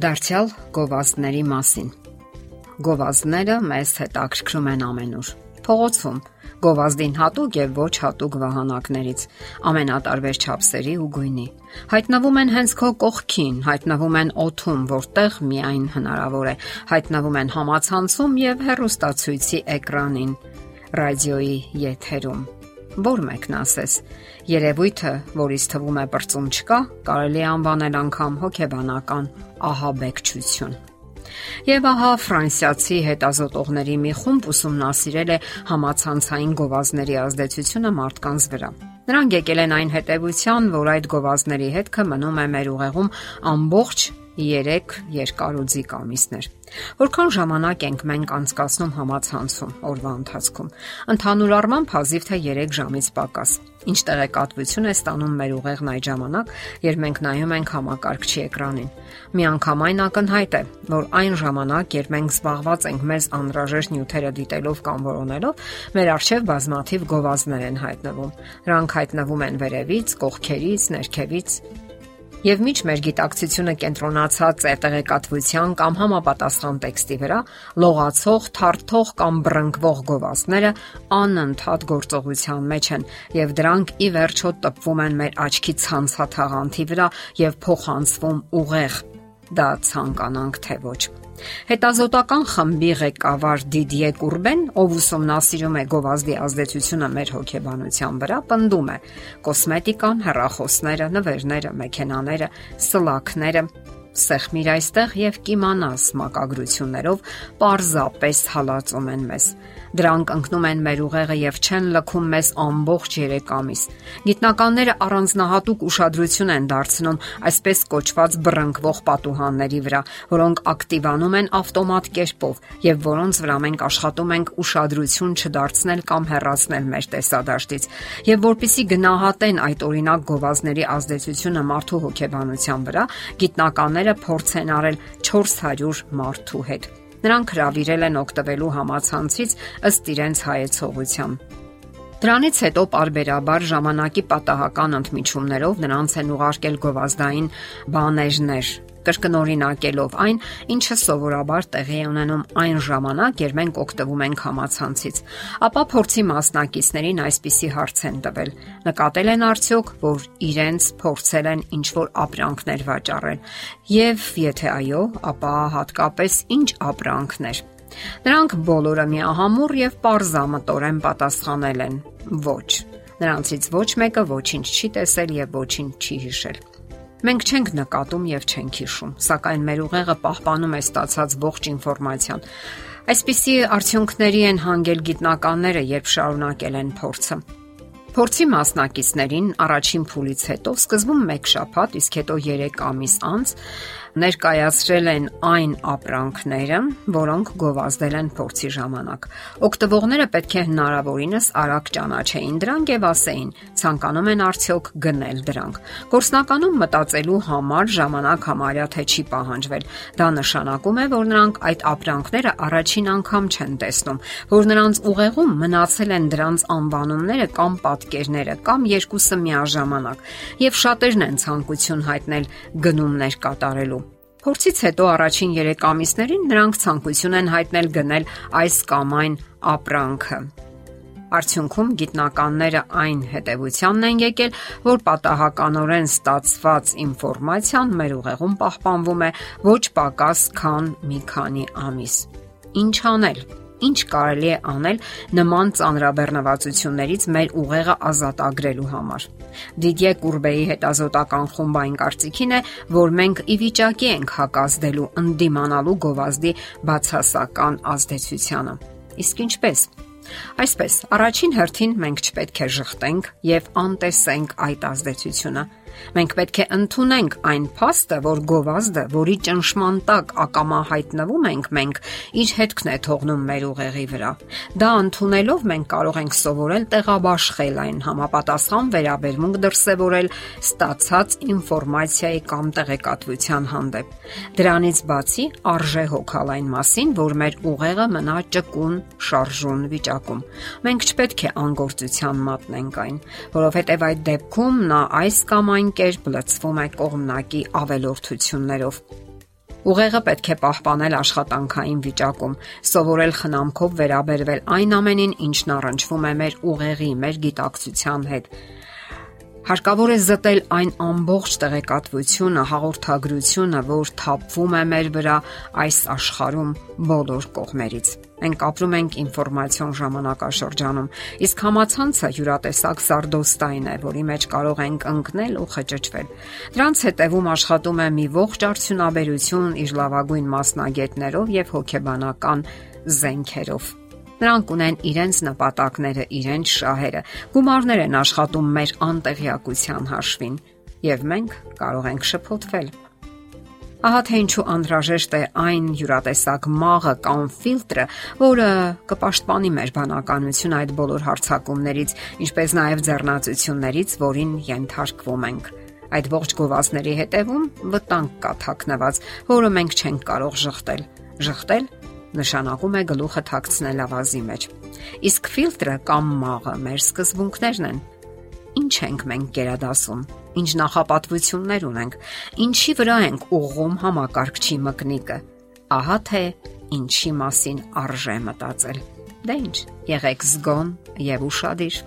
Դարձյալ գովազդների մասին։ Գովազդները մեզ հետաքրքրում են ամենուր։ Փողոցում, գովազդին հատուկ եւ ոչ հատուկ վահանակներից, ամենատարբեր չափսերի ու գույնի։ Հայտնվում են հենց քո կողքին, հայտնվում են օթում, որտեղ միայն հնարավոր է, հայտնվում են համացանցում եւ հեռուստացույցի էկրանին, ռադիոյի եթերում։ Որ մեկն ասես, երևույթը, որից թվում է բրծում չկա, կարելի է անվանել անգամ հոգեբանական ահաբեկչություն։ Եվ ահա ֆրանսիացի հետազոտողների մի խումբ ուսումնասիրել է համացանցային գովազդների ազդեցությունը մարդկանց վրա։ Նրանք եկել են այն հետևության, որ այդ գովազդների հետքը մնում է մեր ուղեղում ամբողջ 3 երկարուձիգ ամիսներ։ Որքան ժամանակ ենք մենք անցկացնում համացանցում օրվա ընթացքում։ Ընդհանուր առմամբ հազիվ թե 3 ժամից պակաս։ Ինչ տեղեկատվություն է ստանում մեր ուղեղն այդ ժամանակ, երբ մենք նայում ենք համակարգչի էկրանին։ Միանգամայն ակնհայտ է, որ այն ժամանակ, երբ մենք զբաղված ենք մեզ անհրաժեշտ նյութերը դիտելով կամ որոնելով, մեր արժև բազմաթիվ գովազդներ են հայտնվում։ Նրանք հայտնվում են վերևից, կողքերից, ներքևից, Եվ միջ մեր գիտակցությունը կենտրոնացած է տեղեկատվության կամ համապատասխան տեքստի վրա, լողացող, թարթող կամ բռնկվող գովազդները անընդհատ գործողության մեջ են եւ դրանք ի վերջո տպվում են մեր աչքի ցանցաթաղանթի վրա եւ փոխանցվում ուղեղ դա ցանկանանք թե ոչ։ Հետազոտական խմբի ղեկավար Դիդիե Կուրբեն, ով ուսումնասիրում է գովազդի ազդեցությունը մեր հոգեբանության vրա, պնդում է. կոսմետիկան, հեռախոսները, նվերները, մեքենաները, սլաքները սեղմիր այստեղ եւ կիմանաս մակագրություններով պարզապես հալածում են մեզ։ Դրանք ընկնում են մեր ուղեղը եւ չեն լքում մեզ ամբողջ 3 ամիս։ Գիտնականները առանձնահատուկ ուշադրություն են դարձնում այսպես կոչված բռնկվող պատուհանների վրա, որոնք ակտիվանում են ավտոմատ կերպով եւ որոնց վրա մենք աշխատում ենք ուշադրություն չդարձնել կամ հեռացնել մեր տեսադաշտից։ Եվ որpիսի գնահատեն այդ օրինակ գովազների ազդեցությունը մարդու հոգեբանության վրա, գիտնականները փորձ են արել 400 մարդու հետ Նրանք հravirել են օգտվելու համացանցից ըստ իրենց հայեցողության։ Դրանից հետո parberabar ժամանակի պատահական ընդմիջումներով նրանց են ուղարկել գովազդային բաներներ, կրկնօրինակելով այն, ինչը սովորաբար տեղի է ունենում այն ժամանակ, երբ մենք օգտվում ենք համացանցից։ Ապա փորձի մասնակիցներին այսպիսի հարց են տվել. նկատել են արդյոք, որ իրենց փորձել են ինչ-որ ապրանքներ վաճառել։ Եվ եթե այո, ապա հատկապես ինչ ապրանքներ։ Նրանք բոլորը միահամուռ եւ པարզամտորեն պատասխանել են. ոչ։ Նրանցից ոչ մեկը ոչինչ չի տեսել եւ ոչինչ չի հիշել։ Մենք չենք նկատում եւ չենք հիշում, սակայն մեր ուղեղը պահպանում է ստացած ողջ ինֆորմացիան։ Այսպիսի արդյունքների են հանգել գիտնականները, երբ շարունակել են փորձը։ Փորձի մասնակիցներին առաջին փուլից հետո սկզբում 1 շաբաթ, իսկ հետո 3 ամիս անց ներկայացրել են այն ապրանքները, որոնք գովազդել են փորձի ժամանակ։ Օգտվողները պետք է հնարավորինս արագ ճանաչեին դրանք եւ ասեին, ցանկանում են արդյոք գնել դրանք։ Գործնականում մտածելու համար ժամանակ համարյա թե չի պահանջվել։ Դա նշանակում է, որ նրանք այդ ապրանքները առաջին անգամ չեն տեսնում, որ նրանց ուղեղում մնացել են դրանց անվանումները կամ պատկերները կամ երկուսը միաժամանակ եւ շատերն են ցանկություն հայտնել գնումներ կատարելու։ Փորձից հետո առաջին 3 ամիսներին նրանք ցանկություն են հայտնել գնել այս կամ այն ապրանքը։ Արդյունքում գիտնականները այն հետևությանն են եկել, որ պատահականորեն ստացված ինֆորմացիան մեր ուղեղում պահպանվում է ոչ պակաս քան մի քանի ամիս։ Ինչ անել ինչ կարելի է անել նման ծանրաբեռնվածություններից մեր ուղեղը ազատագրելու համար։ Դիդիե Կուրբեի հետազոտական խումբային կարծիքին է, որ մենք ի վիճակի ենք հակազդելու ընդդիմանալու գովազդի բացասական ազդեցությանը։ Իսկ ինչպես։ Այսպես, առաջին հերթին մենք չպետք է շղթենք եւ անտեսենք այդ ազդեցությունը Մենք պետք է ընդունենք այն փաստը, որ գովազդը, որի ճնշման տակ ակամա հայտնվում ենք մենք, իր հետքն է թողնում մեր ուղեղի վրա։ Դա ընդունելով մենք կարող ենք սովորել տեղաբաշխել այն համապատասխան վերաբերմունք դրսևորել ստացած ինֆորմացիայի կամ տեղեկատվության հանդեպ։ Դրանից բացի արժե հոգալ այն մասին, որ մեր ուղեղը մնա ճկուն, շարժուն վիճակում։ Մենք չպետք է անգործության մատնենք այն, որովհետև այդ դեպքում նա այս կամ այն կերպ լցվում է կողմնակի ավելորդություններով։ Ուղեղը պետք է պահպանել աշխատանքային վիճակում, սովորել խնամքով վերաբերվել այն ամենին, ինչն առնչվում է մեր ուղեղի, մեր գիտակցության հետ Հարկավոր է զտել այն ամբողջ տեղեկատվությունը, հաղորդագրությունը, որ թափվում է մեր վրա այս աշխարհում բոլոր կողմերից։ Մենք ապրում ենք ինֆորմացիոն ժամանակաշրջանում, իսկ համացանցը յուրատեսակ սարդոստային է, որի մեջ կարող ենք ընկնել ու խճճվել։ Դրանց հետևում աշխատում է մի ողջ արդյունաբերություն իր լավագույն մասնագետներով եւ հոգեբանական զենքերով Նրանք ունեն իրենց նպատակները, իրենց շահերը։ Գումարներ են աշխատում մեր անտեղյակության հաշվին, եւ մենք կարող ենք շփոթվել։ Ահա թե ինչու անհրաժեշտ է այն յուրատեսակ մաղը կամ ֆիլտրը, որը կպաշտպանի մեր բանականությունը այդ բոլոր հարցակումներից, ինչպես նաև ձեռնացություններից, որին ենթարկվում ենք։ Այդ ողջ գովազդների հետևում վտանգ կա թաքնված, որը մենք չենք կարող շղթել։ Շղթել նշանակում է գլուխը թաքցնել ավազի մեջ։ Իսկ ֆիլտրը կամ մաղը մեր սկզբունքներն են։ Ինչ ենք մենք գերադասում, ինչ նախապատվություններ ունենք, ինչի վրա ենք ուղղում համակարգչի մկնիկը։ Ահա թե ինչի մասին արժե մտածել։ Դե ինչ, եղեք զգոն եւ ուրախadir։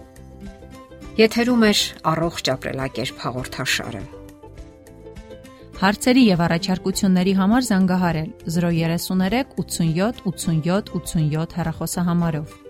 Եթերում է առողջ ապրելակերպ հաղորդաշարը։ Հարցերի եւ առաջարկությունների համար զանգահարել 033 87 87 87 հեռախոսահամարով։